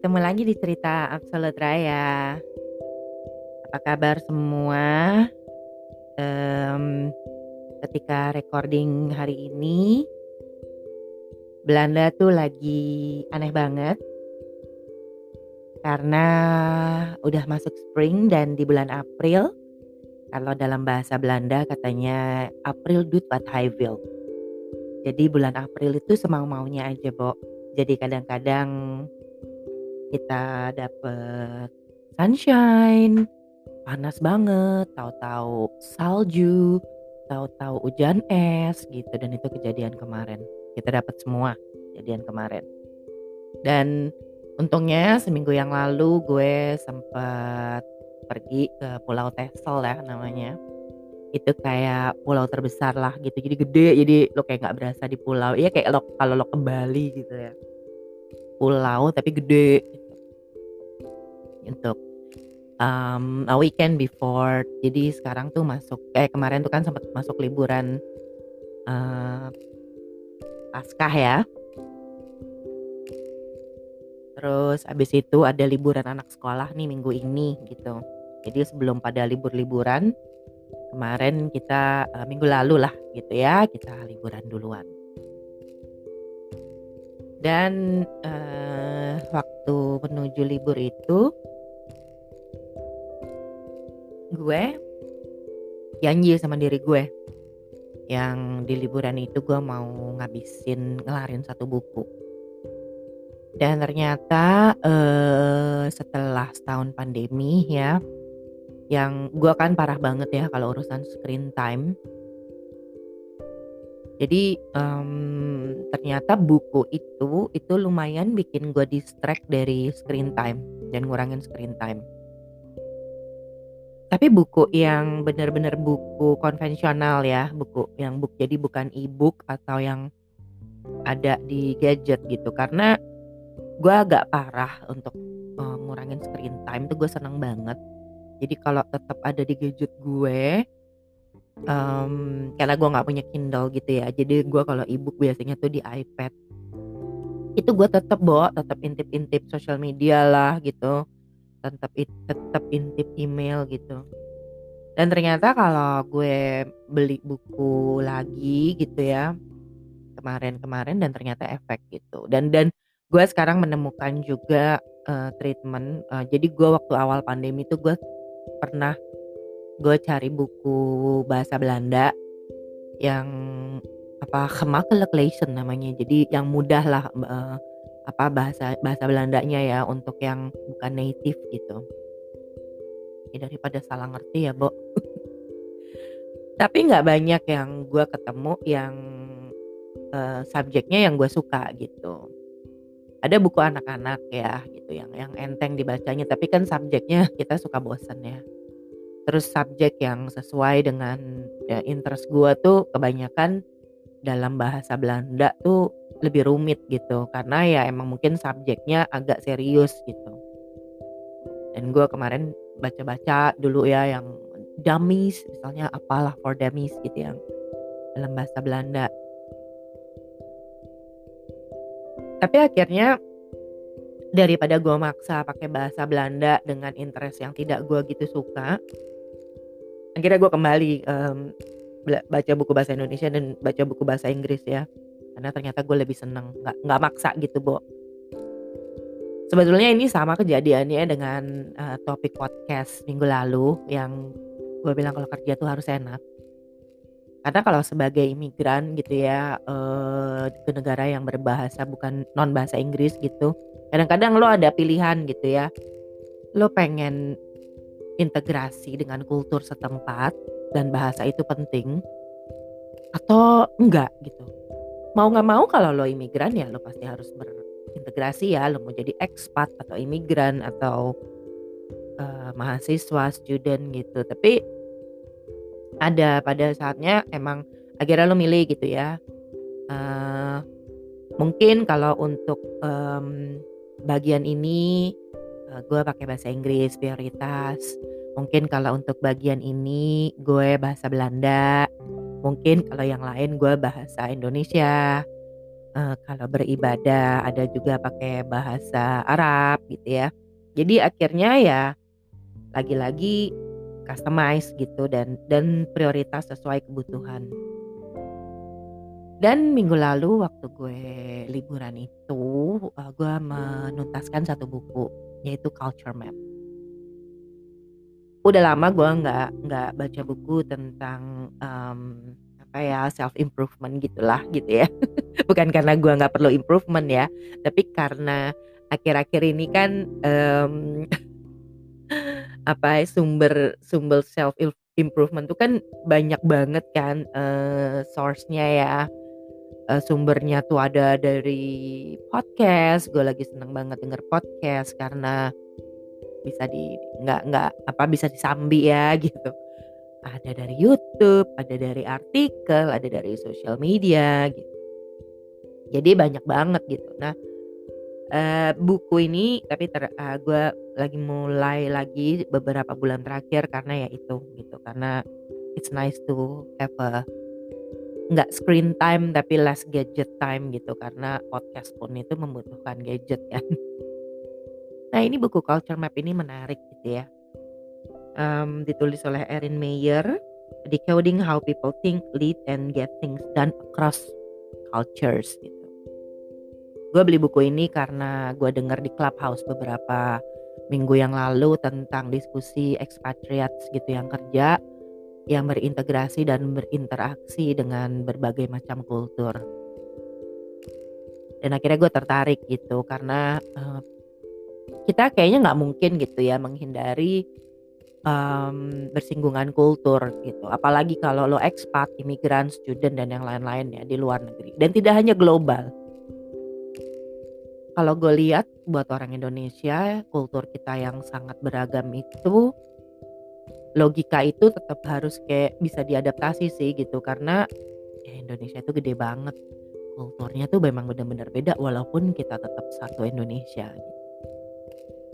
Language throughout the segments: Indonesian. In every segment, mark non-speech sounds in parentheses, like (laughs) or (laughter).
ketemu lagi di cerita Absolut Raya. Apa kabar semua? Mmm, ketika recording hari ini Belanda tuh lagi aneh banget. Karena udah masuk spring dan di bulan April, kalau dalam bahasa Belanda katanya April doet wat wil. Jadi bulan April itu semau-maunya aja, Bo. Jadi kadang-kadang kita dapet sunshine, panas banget, tahu-tahu salju, tahu-tahu hujan es gitu dan itu kejadian kemarin. Kita dapat semua kejadian kemarin. Dan untungnya seminggu yang lalu gue sempat pergi ke Pulau Texel ya namanya. Itu kayak pulau terbesar lah gitu. Jadi gede, jadi lo kayak nggak berasa di pulau. Iya kayak lo kalau lo ke Bali gitu ya. Pulau tapi gede untuk um, a weekend before. Jadi sekarang tuh masuk eh kemarin tuh kan sempat masuk liburan uh, Paskah ya. Terus abis itu ada liburan anak sekolah nih minggu ini gitu. Jadi sebelum pada libur-liburan kemarin kita uh, minggu lalu lah gitu ya kita liburan duluan. Dan uh, waktu menuju libur itu gue janji sama diri gue yang di liburan itu gue mau ngabisin ngelarin satu buku. Dan ternyata eh, setelah setahun pandemi ya yang gue kan parah banget ya kalau urusan screen time jadi um, ternyata buku itu itu lumayan bikin gue distract dari screen time dan ngurangin screen time tapi buku yang benar-benar buku konvensional ya, buku yang book jadi bukan e-book atau yang ada di gadget gitu. Karena gue agak parah untuk uh, ngurangin screen time tuh gue seneng banget. Jadi kalau tetap ada di gadget gue, um, karena gue nggak punya Kindle gitu ya. Jadi gue kalau e-book biasanya tuh di iPad. Itu gue tetap bawa, tetap intip-intip sosial media lah gitu tetap tetap intip email gitu dan ternyata kalau gue beli buku lagi gitu ya kemarin-kemarin dan ternyata efek gitu dan dan gue sekarang menemukan juga uh, treatment uh, jadi gue waktu awal pandemi itu gue pernah gue cari buku bahasa Belanda yang apa gemakkelijk namanya jadi yang mudah lah uh, apa bahasa bahasa Belandanya ya untuk yang bukan native gitu. Ya daripada salah ngerti ya, Bo. (laughs) Tapi nggak banyak yang gue ketemu yang uh, subjeknya yang gue suka gitu. Ada buku anak-anak ya gitu yang yang enteng dibacanya, tapi kan subjeknya kita suka bosen ya. Terus subjek yang sesuai dengan ya, interest gue tuh kebanyakan dalam bahasa Belanda tuh lebih rumit gitu karena ya emang mungkin subjeknya agak serius gitu. Dan gue kemarin baca-baca dulu ya yang dummies misalnya apalah for dummies gitu yang dalam bahasa Belanda. Tapi akhirnya daripada gue maksa pakai bahasa Belanda dengan interest yang tidak gue gitu suka, akhirnya gue kembali um, baca buku bahasa Indonesia dan baca buku bahasa Inggris ya. Karena ternyata gue lebih seneng nggak nggak maksa gitu Bo. Sebetulnya ini sama kejadiannya dengan uh, topik podcast minggu lalu yang gue bilang kalau kerja tuh harus enak. Karena kalau sebagai imigran gitu ya uh, ke negara yang berbahasa bukan non bahasa Inggris gitu kadang-kadang lo ada pilihan gitu ya. Lo pengen integrasi dengan kultur setempat dan bahasa itu penting atau enggak gitu. Mau nggak mau kalau lo imigran ya lo pasti harus berintegrasi ya. Lo mau jadi ekspat atau imigran atau uh, mahasiswa student gitu. Tapi ada pada saatnya emang akhirnya lo milih gitu ya. Uh, mungkin kalau untuk um, bagian ini uh, gue pakai bahasa Inggris prioritas mungkin kalau untuk bagian ini gue bahasa Belanda mungkin kalau yang lain gue bahasa Indonesia uh, kalau beribadah, ada juga pakai bahasa Arab gitu ya. Jadi akhirnya ya lagi-lagi customize gitu dan dan prioritas sesuai kebutuhan. Dan minggu lalu waktu gue liburan itu, uh, gue menuntaskan satu buku yaitu Culture Map. Udah lama gue nggak nggak baca buku tentang um, apa ya self improvement gitulah gitu ya. (laughs) Bukan karena gue nggak perlu improvement ya, tapi karena akhir-akhir ini kan um, (laughs) apa ya, sumber sumber self improvement tuh kan banyak banget kan uh, source-nya ya. Uh, sumbernya tuh ada dari podcast. Gue lagi seneng banget denger podcast karena bisa di nggak nggak apa bisa disambi ya (laughs) gitu. Ada dari YouTube, ada dari artikel, ada dari sosial media gitu. Jadi banyak banget gitu. Nah, uh, buku ini tapi uh, gue lagi mulai lagi beberapa bulan terakhir karena ya itu gitu, karena it's nice to have a nggak screen time tapi less gadget time gitu, karena podcast pun itu membutuhkan gadget kan. (laughs) Nah ini buku Culture Map ini menarik gitu ya. Um, ditulis oleh Erin Meyer, Decoding How People Think, Lead, and Get Things Done Across Cultures gitu. Gue beli buku ini karena gue denger di Clubhouse beberapa minggu yang lalu tentang diskusi expatriates gitu yang kerja yang berintegrasi dan berinteraksi dengan berbagai macam kultur. Dan akhirnya gue tertarik gitu karena uh, kita kayaknya nggak mungkin gitu ya menghindari um, bersinggungan kultur gitu. Apalagi kalau lo expat, imigran, student dan yang lain-lain ya di luar negeri. Dan tidak hanya global kalau gue lihat buat orang Indonesia, kultur kita yang sangat beragam itu, logika itu tetap harus kayak bisa diadaptasi sih gitu karena ya Indonesia itu gede banget. Kulturnya tuh memang benar-benar beda walaupun kita tetap satu Indonesia gitu.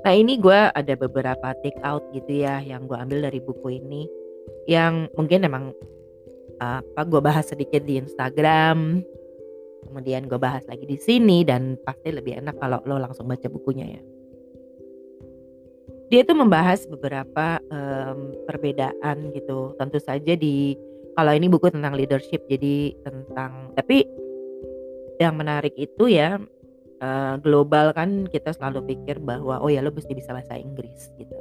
Nah ini gue ada beberapa take out gitu ya yang gue ambil dari buku ini yang mungkin emang apa gue bahas sedikit di Instagram kemudian gue bahas lagi di sini dan pasti lebih enak kalau lo langsung baca bukunya ya. Dia itu membahas beberapa um, perbedaan gitu. Tentu saja di kalau ini buku tentang leadership jadi tentang tapi yang menarik itu ya uh, global kan kita selalu pikir bahwa oh ya lo mesti bisa bahasa Inggris gitu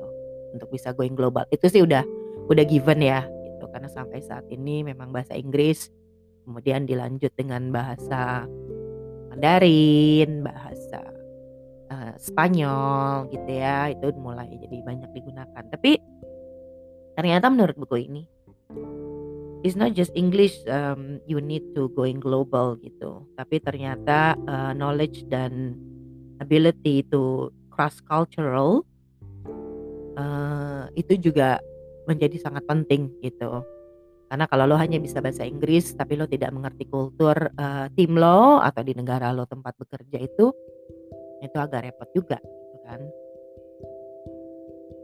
untuk bisa going global. Itu sih udah udah given ya gitu karena sampai saat ini memang bahasa Inggris kemudian dilanjut dengan bahasa Mandarin, bahasa uh, Spanyol gitu ya, itu mulai jadi banyak digunakan. Tapi ternyata menurut buku ini it's not just English um, you need to going global gitu, tapi ternyata uh, knowledge dan ability to cross cultural uh, itu juga menjadi sangat penting gitu karena kalau lo hanya bisa bahasa Inggris tapi lo tidak mengerti kultur uh, tim lo atau di negara lo tempat bekerja itu itu agak repot juga gitu kan.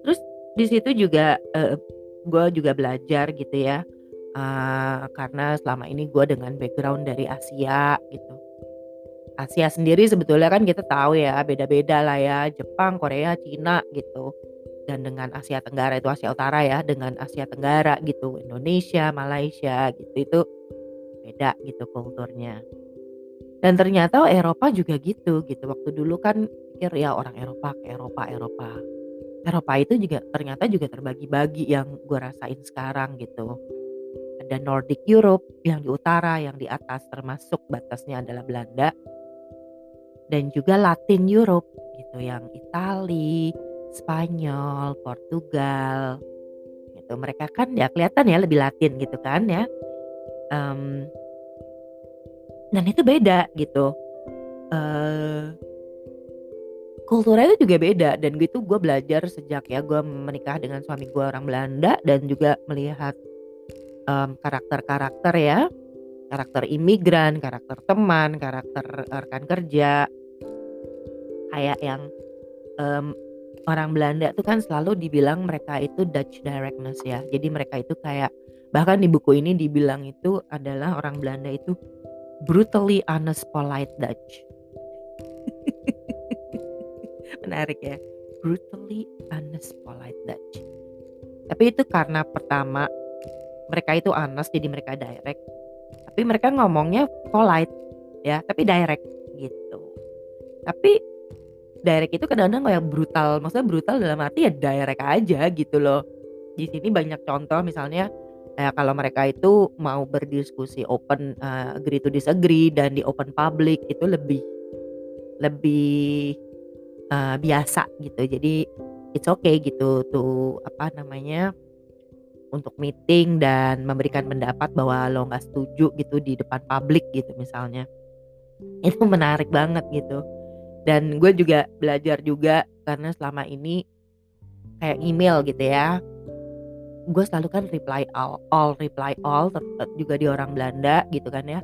Terus di situ juga uh, gue juga belajar gitu ya uh, karena selama ini gue dengan background dari Asia gitu. Asia sendiri sebetulnya kan kita tahu ya beda-beda lah ya Jepang, Korea, Cina gitu dan dengan Asia Tenggara itu Asia Utara ya dengan Asia Tenggara gitu Indonesia Malaysia gitu itu beda gitu kulturnya dan ternyata Eropa juga gitu gitu waktu dulu kan pikir ya orang Eropa ke Eropa Eropa Eropa itu juga ternyata juga terbagi-bagi yang gue rasain sekarang gitu ada Nordic Europe yang di utara yang di atas termasuk batasnya adalah Belanda dan juga Latin Europe gitu yang Italia Spanyol, Portugal, gitu. Mereka kan ya kelihatan ya lebih Latin gitu kan ya. Um, dan itu beda gitu. Uh, kulturnya itu juga beda dan gitu gue belajar sejak ya gue menikah dengan suami gue orang Belanda dan juga melihat karakter karakter-karakter ya karakter imigran, karakter teman, karakter rekan kerja kayak yang um, orang Belanda tuh kan selalu dibilang mereka itu Dutch directness ya. Jadi mereka itu kayak bahkan di buku ini dibilang itu adalah orang Belanda itu brutally honest polite Dutch. (laughs) Menarik ya, brutally honest polite Dutch. Tapi itu karena pertama mereka itu honest jadi mereka direct. Tapi mereka ngomongnya polite ya, tapi direct gitu. Tapi direct itu kadang-kadang kayak brutal, maksudnya brutal dalam arti ya direct aja gitu loh. Di sini banyak contoh misalnya kayak kalau mereka itu mau berdiskusi open uh, agree to disagree dan di open public itu lebih lebih uh, biasa gitu. Jadi it's okay gitu tuh apa namanya untuk meeting dan memberikan pendapat bahwa lo nggak setuju gitu di depan publik gitu misalnya. (laughs) Itu menarik banget gitu. Dan gue juga belajar juga karena selama ini kayak email gitu ya gue selalu kan reply all all reply all juga di orang Belanda gitu kan ya.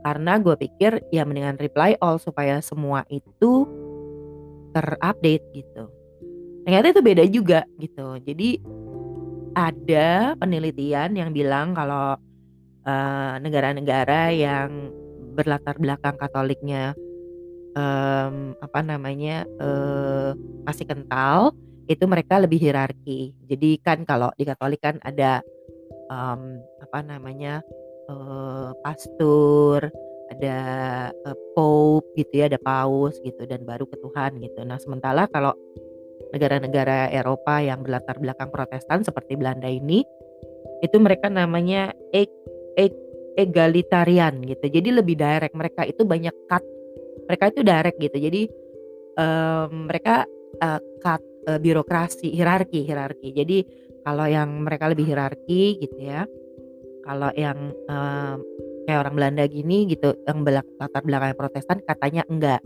Karena gue pikir ya mendingan reply all supaya semua itu terupdate gitu. Ternyata itu beda juga gitu. Jadi ada penelitian yang bilang kalau uh, negara-negara yang berlatar belakang Katoliknya um, apa namanya uh, masih kental itu mereka lebih hierarki. Jadi kan kalau di Katolik kan ada um, apa namanya uh, pastor, ada uh, pope gitu ya, ada paus gitu dan baru ke Tuhan gitu. Nah sementara kalau negara-negara Eropa yang berlatar belakang Protestan seperti Belanda ini itu mereka namanya eg, eg, egalitarian gitu jadi lebih direct mereka itu banyak cut mereka itu direct gitu jadi um, mereka uh, cut uh, birokrasi hierarki hierarki jadi kalau yang mereka lebih hierarki gitu ya kalau yang um, kayak orang Belanda gini gitu yang latar belakang Protestan katanya enggak.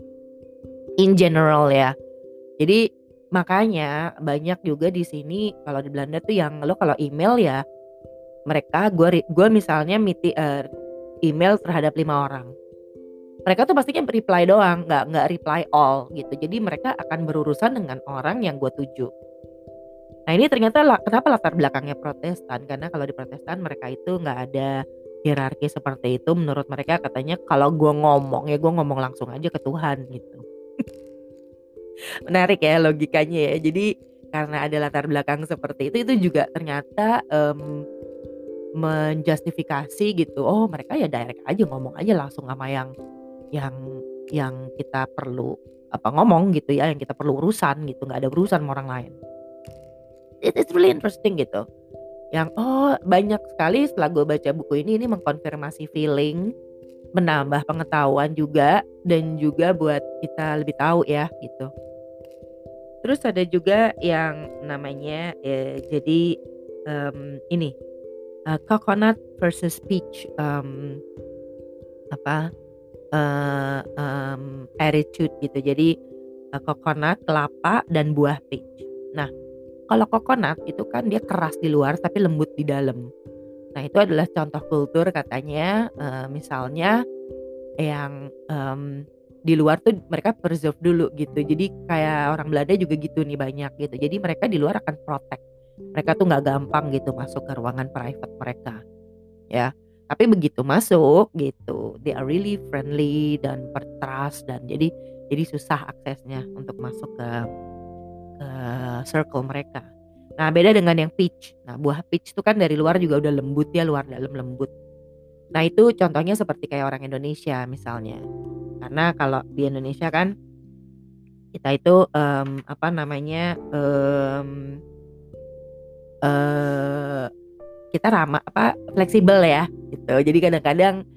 In general ya. Jadi Makanya banyak juga di sini kalau di Belanda tuh yang lo kalau email ya mereka gue gue misalnya miti, uh, email terhadap lima orang. Mereka tuh pastinya reply doang, nggak nggak reply all gitu. Jadi mereka akan berurusan dengan orang yang gue tuju. Nah ini ternyata kenapa latar belakangnya Protestan? Karena kalau di Protestan mereka itu nggak ada hierarki seperti itu. Menurut mereka katanya kalau gue ngomong ya gue ngomong langsung aja ke Tuhan gitu. (laughs) Menarik ya logikanya ya. Jadi karena ada latar belakang seperti itu, itu juga ternyata, um, menjustifikasi gitu, oh mereka ya direct aja ngomong aja langsung sama yang yang yang kita perlu apa, ngomong gitu ya, yang kita perlu urusan gitu, nggak ada urusan sama orang lain. It is really interesting gitu. Yang, oh banyak sekali setelah gue baca buku ini, ini mengkonfirmasi feeling, menambah pengetahuan juga, dan juga buat kita lebih tahu ya gitu. Terus ada juga yang namanya eh, jadi um, ini uh, coconut versus peach um, apa uh, um, attitude gitu. Jadi uh, coconut kelapa dan buah peach. Nah kalau coconut itu kan dia keras di luar tapi lembut di dalam. Nah itu adalah contoh kultur katanya uh, misalnya yang um, di luar tuh mereka preserve dulu gitu. Jadi kayak orang Belanda juga gitu nih banyak gitu. Jadi mereka di luar akan protect. Mereka tuh nggak gampang gitu masuk ke ruangan private mereka. Ya. Tapi begitu masuk gitu, they are really friendly dan bertrust dan jadi jadi susah aksesnya untuk masuk ke ke circle mereka. Nah, beda dengan yang peach. Nah, buah peach itu kan dari luar juga udah lembut ya, luar dalam lembut. Nah, itu contohnya seperti kayak orang Indonesia misalnya. Karena kalau di Indonesia kan kita itu um, apa namanya um, uh, kita ramah apa fleksibel ya gitu. Jadi kadang-kadang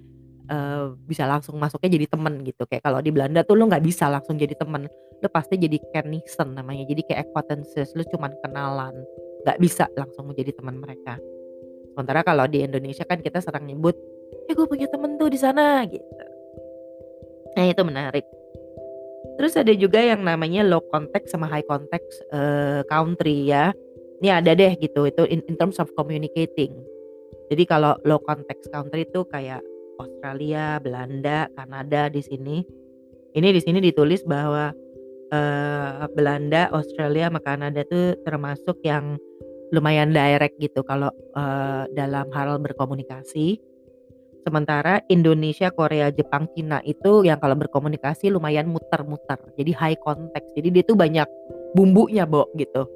uh, bisa langsung masuknya jadi temen gitu. Kayak kalau di Belanda tuh lo nggak bisa langsung jadi temen, lo pasti jadi kenisen namanya. Jadi kayak acquaintances, lo cuman kenalan, nggak bisa langsung menjadi teman mereka. Sementara kalau di Indonesia kan kita sering nyebut, ya gue punya temen tuh di sana gitu. Nah itu menarik. Terus ada juga yang namanya low context sama high context uh, country ya. Ini ada deh gitu itu in, in terms of communicating. Jadi kalau low context country itu kayak Australia, Belanda, Kanada di sini. Ini di sini ditulis bahwa uh, Belanda, Australia, sama Kanada tuh termasuk yang lumayan direct gitu kalau uh, dalam hal berkomunikasi Sementara Indonesia, Korea, Jepang, Cina itu yang kalau berkomunikasi lumayan muter-muter. Jadi high context. Jadi dia tuh banyak bumbunya, Bo, gitu.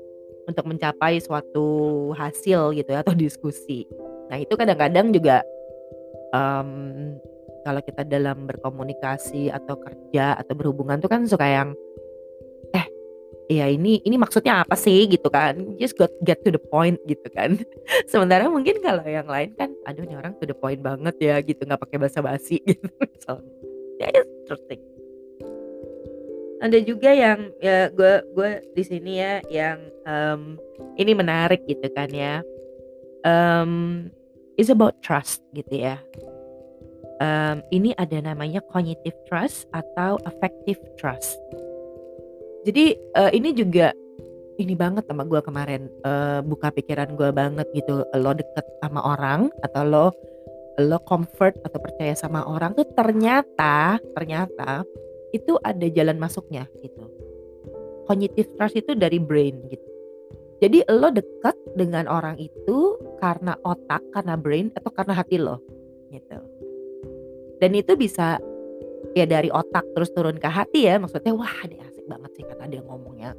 Untuk mencapai suatu hasil gitu ya atau diskusi. Nah, itu kadang-kadang juga um, kalau kita dalam berkomunikasi atau kerja atau berhubungan tuh kan suka yang eh ya ini ini maksudnya apa sih? gitu kan. Just got get to the point gitu kan. (laughs) Sementara mungkin kalau yang lain kan aduh ini orang to the point banget ya gitu nggak pakai basa-basi (laughs) gitu misalnya. Ya yeah, interesting ada juga yang ya gue gue di sini ya yang um, ini menarik gitu kan ya. Um, is about trust gitu ya. Um, ini ada namanya cognitive trust atau affective trust. Jadi uh, ini juga ini banget sama gue kemarin uh, buka pikiran gue banget gitu. Lo deket sama orang atau lo lo comfort atau percaya sama orang tuh ternyata ternyata itu ada jalan masuknya gitu. Cognitive trust itu dari brain gitu. Jadi lo dekat dengan orang itu karena otak karena brain atau karena hati lo gitu. Dan itu bisa ya dari otak terus turun ke hati ya maksudnya wah dia asik banget sih karena dia ngomongnya.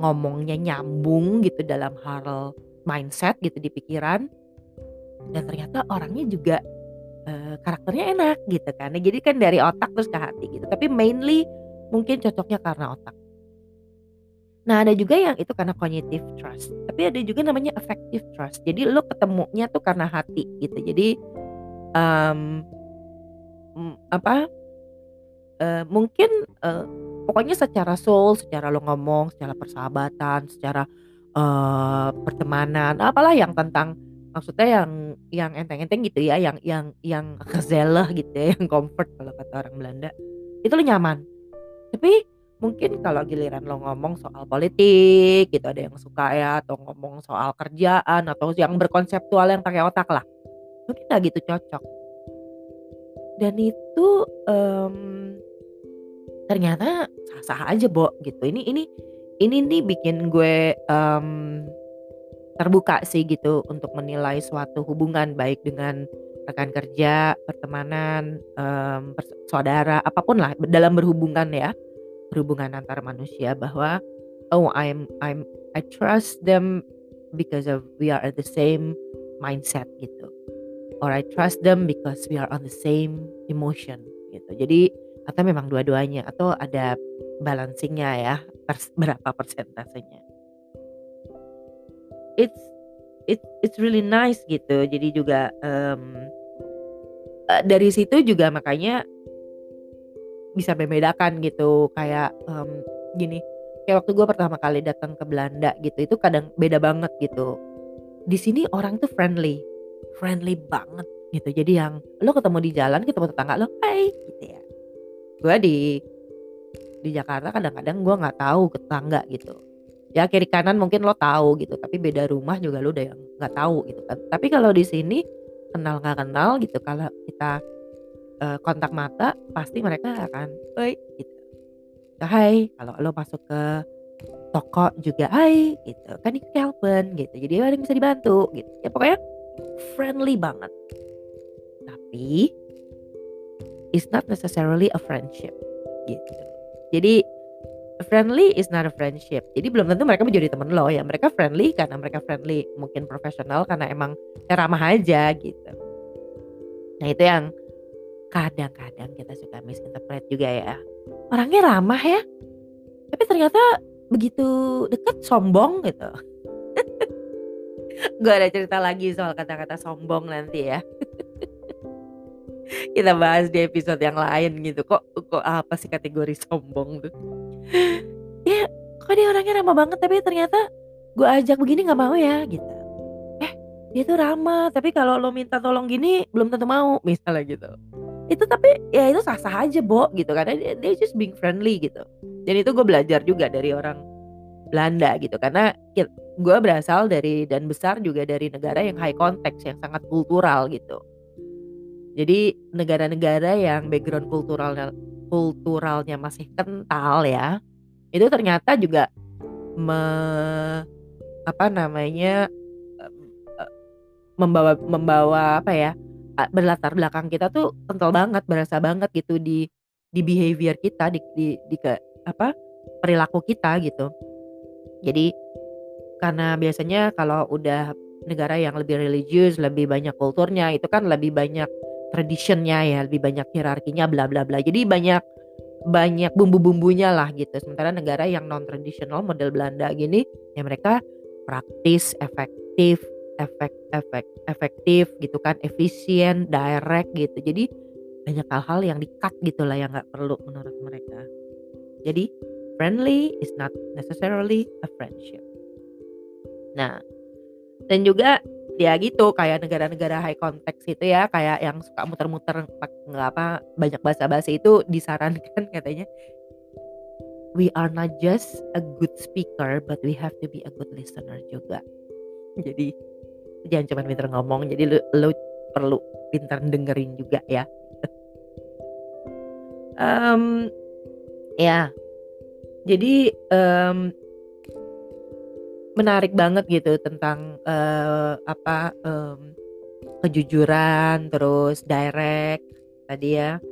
Ngomongnya nyambung gitu dalam hal mindset gitu di pikiran. Dan ternyata orangnya juga uh, karakternya enak gitu kan. Jadi kan dari otak terus ke hati gitu. Tapi mainly mungkin cocoknya karena otak. Nah ada juga yang itu karena cognitive trust. Tapi ada juga namanya affective trust. Jadi lo ketemunya tuh karena hati gitu. Jadi um, apa, uh, mungkin, uh, pokoknya secara soul, secara lo ngomong, secara persahabatan, secara, uh, pertemanan, apalah yang tentang maksudnya yang yang enteng-enteng gitu ya, yang yang yang gezellig gitu ya, yang comfort kalau kata orang Belanda, itu lo nyaman. Tapi mungkin kalau giliran lo ngomong soal politik gitu, ada yang suka ya, atau ngomong soal kerjaan, atau yang berkonseptual yang pakai otak lah, mungkin gak gitu cocok. Dan itu, um, ternyata sah-sah aja, Bo, gitu. Ini ini ini nih bikin gue, um, terbuka sih gitu untuk menilai suatu hubungan baik dengan rekan kerja, pertemanan, um, saudara, apa pun lah dalam berhubungan ya, berhubungan antar manusia bahwa, oh I'm I'm I trust them because of we are at the same mindset gitu or I trust them because we are on the same emotion gitu. Jadi atau memang dua-duanya atau ada balancingnya ya pers berapa persentasenya. It's it it's really nice gitu. Jadi juga um, dari situ juga makanya bisa membedakan gitu kayak um, gini kayak waktu gue pertama kali datang ke Belanda gitu itu kadang beda banget gitu di sini orang tuh friendly friendly banget gitu. Jadi yang lo ketemu di jalan, ketemu tetangga lo, "Hai," gitu ya. Gue di di Jakarta kadang-kadang gue nggak tahu tetangga gitu. Ya kiri kanan mungkin lo tahu gitu, tapi beda rumah juga lo udah nggak tahu gitu kan. Tapi kalau di sini kenal nggak kenal gitu, kalau kita uh, kontak mata pasti mereka akan, "Oi," gitu. "Hai," kalau lo masuk ke toko juga, "Hai," gitu. "Kan ini Kelvin," gitu. Jadi ada yang bisa dibantu gitu. Ya pokoknya friendly banget. Tapi it's not necessarily a friendship gitu. Jadi friendly is not a friendship. Jadi belum tentu mereka menjadi temen lo ya. Mereka friendly karena mereka friendly, mungkin profesional karena emang ya ramah aja gitu. Nah itu yang kadang-kadang kita suka misinterpret juga ya. Orangnya ramah ya, tapi ternyata begitu dekat sombong gitu. (laughs) Gue ada cerita lagi soal kata-kata sombong nanti ya. (laughs) Kita bahas di episode yang lain gitu. Kok kok apa sih kategori sombong tuh? (laughs) Ya, kok dia orangnya ramah banget tapi ternyata gue ajak begini nggak mau ya gitu. Eh, dia tuh ramah tapi kalau lo minta tolong gini belum tentu mau misalnya gitu. Itu tapi ya itu sah-sah aja, Bo, gitu karena dia, dia just being friendly gitu. Dan itu gue belajar juga dari orang Belanda gitu karena gue berasal dari dan besar juga dari negara yang high context yang sangat kultural gitu. Jadi negara-negara yang background kulturalnya kulturalnya masih kental ya, itu ternyata juga me, apa namanya membawa membawa apa ya berlatar belakang kita tuh kental banget, berasa banget gitu di di behavior kita, di di di ke apa, perilaku kita gitu. Jadi, karena biasanya kalau udah negara yang lebih religius, lebih banyak kulturnya, itu kan lebih banyak traditionnya ya, lebih banyak hierarkinya bla bla bla. Jadi banyak banyak bumbu-bumbunya lah gitu. Sementara negara yang non tradisional model Belanda gini, ya mereka praktis, efektif, efek efek efektif gitu kan, efisien, direct gitu. Jadi banyak hal-hal yang di-cut gitu lah yang nggak perlu menurut mereka. Jadi friendly is not necessarily a friendship. Nah, dan juga ya gitu kayak negara-negara high context itu ya kayak yang suka muter-muter nggak apa banyak bahasa basi itu disarankan (laughs) katanya. We are not just a good speaker but we have to be a good listener juga. Jadi jangan cuma pinter ngomong jadi lu, lu perlu pinter dengerin juga ya. (laughs) Um, ya. Jadi um, Menarik banget gitu tentang, eee, apa, mmm, kejujuran, terus direct tadi ya.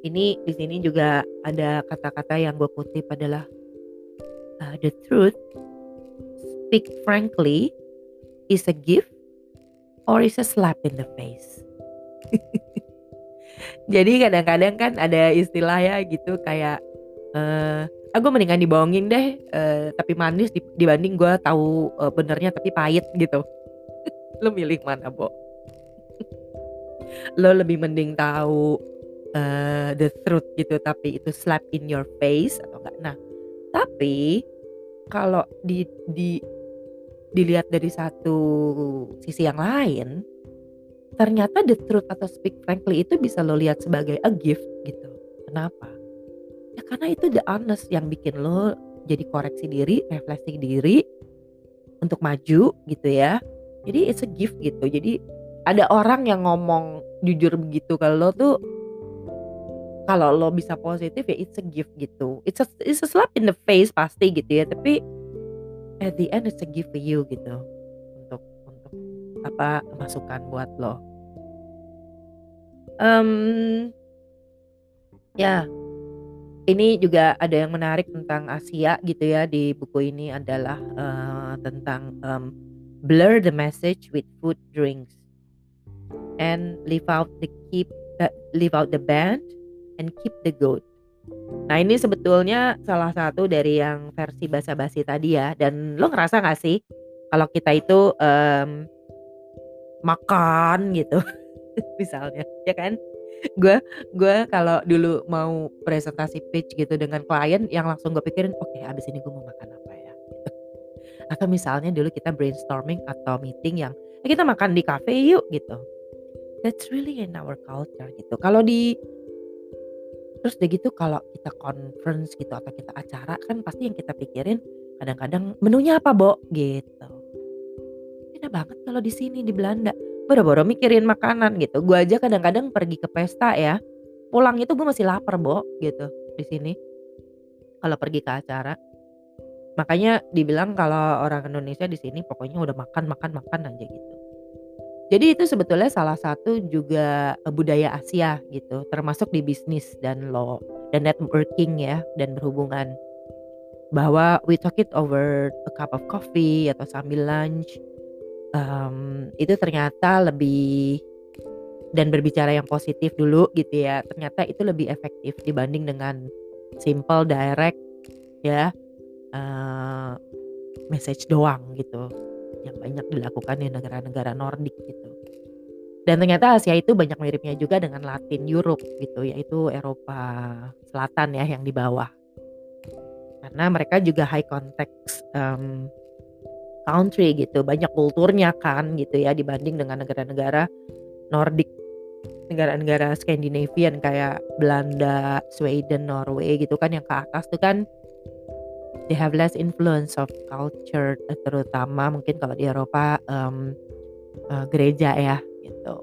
Ini di sini juga ada kata-kata yang gue kutip adalah, uh, "The truth, speak frankly, is a gift or is a slap in the face." (laughs) Jadi kadang-kadang kan ada istilah ya gitu kayak, eee ah mendingan dibohongin deh uh, tapi manis dibanding gue tahu uh, benernya tapi pahit gitu. (laughs) Lo milih mana Bo? (laughs) Lo lebih mending tahu uh, the truth gitu tapi itu slap in your face atau enggak? Nah tapi kalau di di dilihat dari satu sisi yang lain ternyata the truth atau speak frankly itu bisa lo lihat sebagai a gift gitu. Kenapa Ya karena itu the honest yang bikin lo jadi koreksi diri, refleksi diri untuk maju gitu ya. Jadi it's a gift gitu. Jadi ada orang yang ngomong jujur begitu kalau lo tuh kalau lo bisa positif ya it's a gift gitu. It's a it's a slap in the face pasti gitu ya. Tapi at the end it's a gift for you gitu. Untuk untuk apa masukan buat lo. Um, ya ini juga ada yang menarik tentang Asia gitu ya di buku ini adalah, uh, tentang, um, blur the message with food drinks and leave out the keep uh, leave out the band and keep the goat. Nah ini sebetulnya salah satu dari yang versi basa-basi tadi ya dan lo ngerasa gak sih kalau kita itu, um, makan gitu (laughs) misalnya ya kan? Gue gue kalau dulu mau presentasi pitch gitu dengan klien yang langsung gue pikirin oke okay, abis ini gue mau makan apa ya? Atau misalnya dulu kita brainstorming atau meeting yang eh, kita makan di cafe yuk gitu. That's really in our culture gitu. Kalau di terus deh gitu kalau kita conference gitu atau kita acara kan pasti yang kita pikirin kadang-kadang menunya apa bo? Gitu. Beda banget kalau di sini di Belanda boro-boro mikirin makanan gitu. Gue aja kadang-kadang pergi ke pesta ya, pulang itu gue masih lapar Bo, gitu di sini. Kalau pergi ke acara. Makanya dibilang kalau orang Indonesia di sini pokoknya udah makan makan makan aja gitu. Jadi itu sebetulnya salah satu juga eh, budaya Asia gitu, termasuk di bisnis dan lo dan networking ya dan berhubungan. Bahwa we talk it over a cup of coffee atau sambil lunch um, itu ternyata lebih dan berbicara yang positif dulu gitu ya, ternyata itu lebih efektif dibanding dengan simple, direct, ya, uh, message doang gitu, yang banyak dilakukan di negara-negara Nordik gitu. Dan ternyata Asia itu banyak miripnya juga dengan Latin Europe gitu, yaitu Eropa Selatan ya yang di bawah. Karena mereka juga high context, um, country gitu, banyak kulturnya kan gitu ya dibanding dengan negara-negara Nordik, negara-negara Scandinavian kayak Belanda, Sweden, Norway gitu kan yang ke atas tuh kan they have less influence of culture terutama mungkin kalau di Eropa um, uh, gereja ya gitu.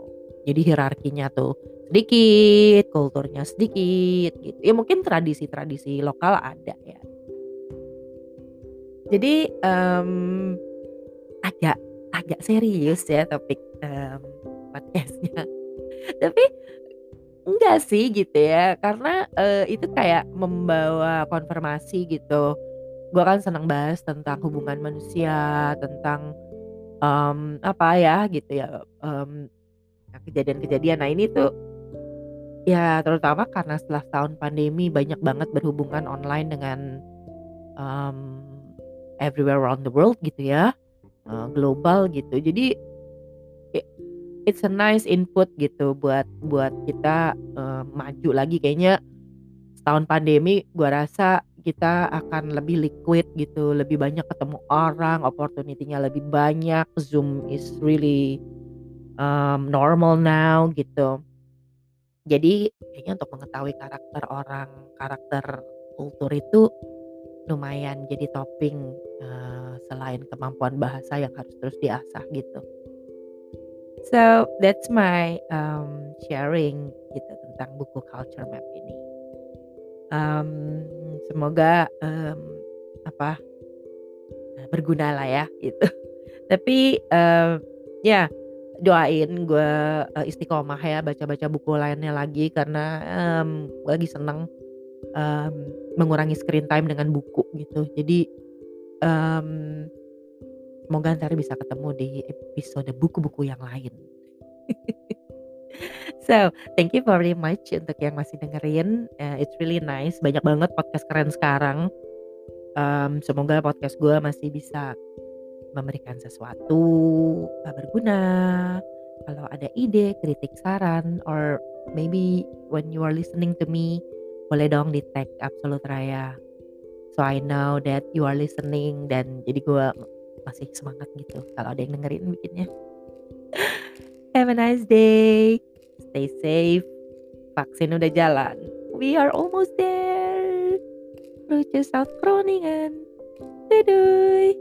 Jadi hierarkinya tuh sedikit, kulturnya sedikit gitu. Ya mungkin tradisi-tradisi lokal ada ya. Jadi um, agak agak serius ya topik um, podcastnya. (laughs) Tapi enggak sih gitu ya, karena, eee, itu kayak membawa konfirmasi gitu. Gue kan senang bahas tentang hubungan manusia, tentang, mmm, apa ya gitu ya, mmm, kejadian-kejadian. Nah ini tuh ya terutama karena setelah setahun pandemi banyak banget berhubungan online dengan, mmm, everywhere around the world gitu ya, eee, global gitu. Jadi i it's a nice input gitu buat buat kita, eee, maju lagi kayaknya setahun pandemi gua rasa kita akan lebih liquid gitu, lebih banyak ketemu orang, opportunity-nya lebih banyak, Zoom is really, mmm, normal now gitu. Jadi kayaknya untuk mengetahui karakter orang, karakter kultur itu lumayan jadi toping, eee, selain kemampuan bahasa yang harus terus diasah gitu. So, that's my, mmm, sharing gitu tentang buku Culture Map ini. Mmm, semoga, mmm, apa, eee, bergunalah ya gitu. (laughs) Tapi, eee, ya doain gue, eee, istiqomah ya baca-baca buku lainnya lagi karena, mmm, lagi seneng, mmm, mengurangi screen time dengan buku gitu. Jadi, mmm, semoga entar bisa ketemu di episode buku-buku yang lain. (laughs) So, thank you very much untuk yang masih dengerin, eee, it's really nice, banyak banget podcast keren sekarang. Mmm, semoga podcast gue masih bisa memberikan sesuatu, eee, berguna. Kalau ada ide, kritik, saran, or maybe when you are listening to me, boleh dong di-tag Absolut Raya. So I know that you are listening dan jadi gue masih semangat gitu kalau ada yang dengerin bikinnya. (laughs) Have a nice day, stay safe, vaksin udah jalan, we are almost there. Rutje South Groningen. Doei.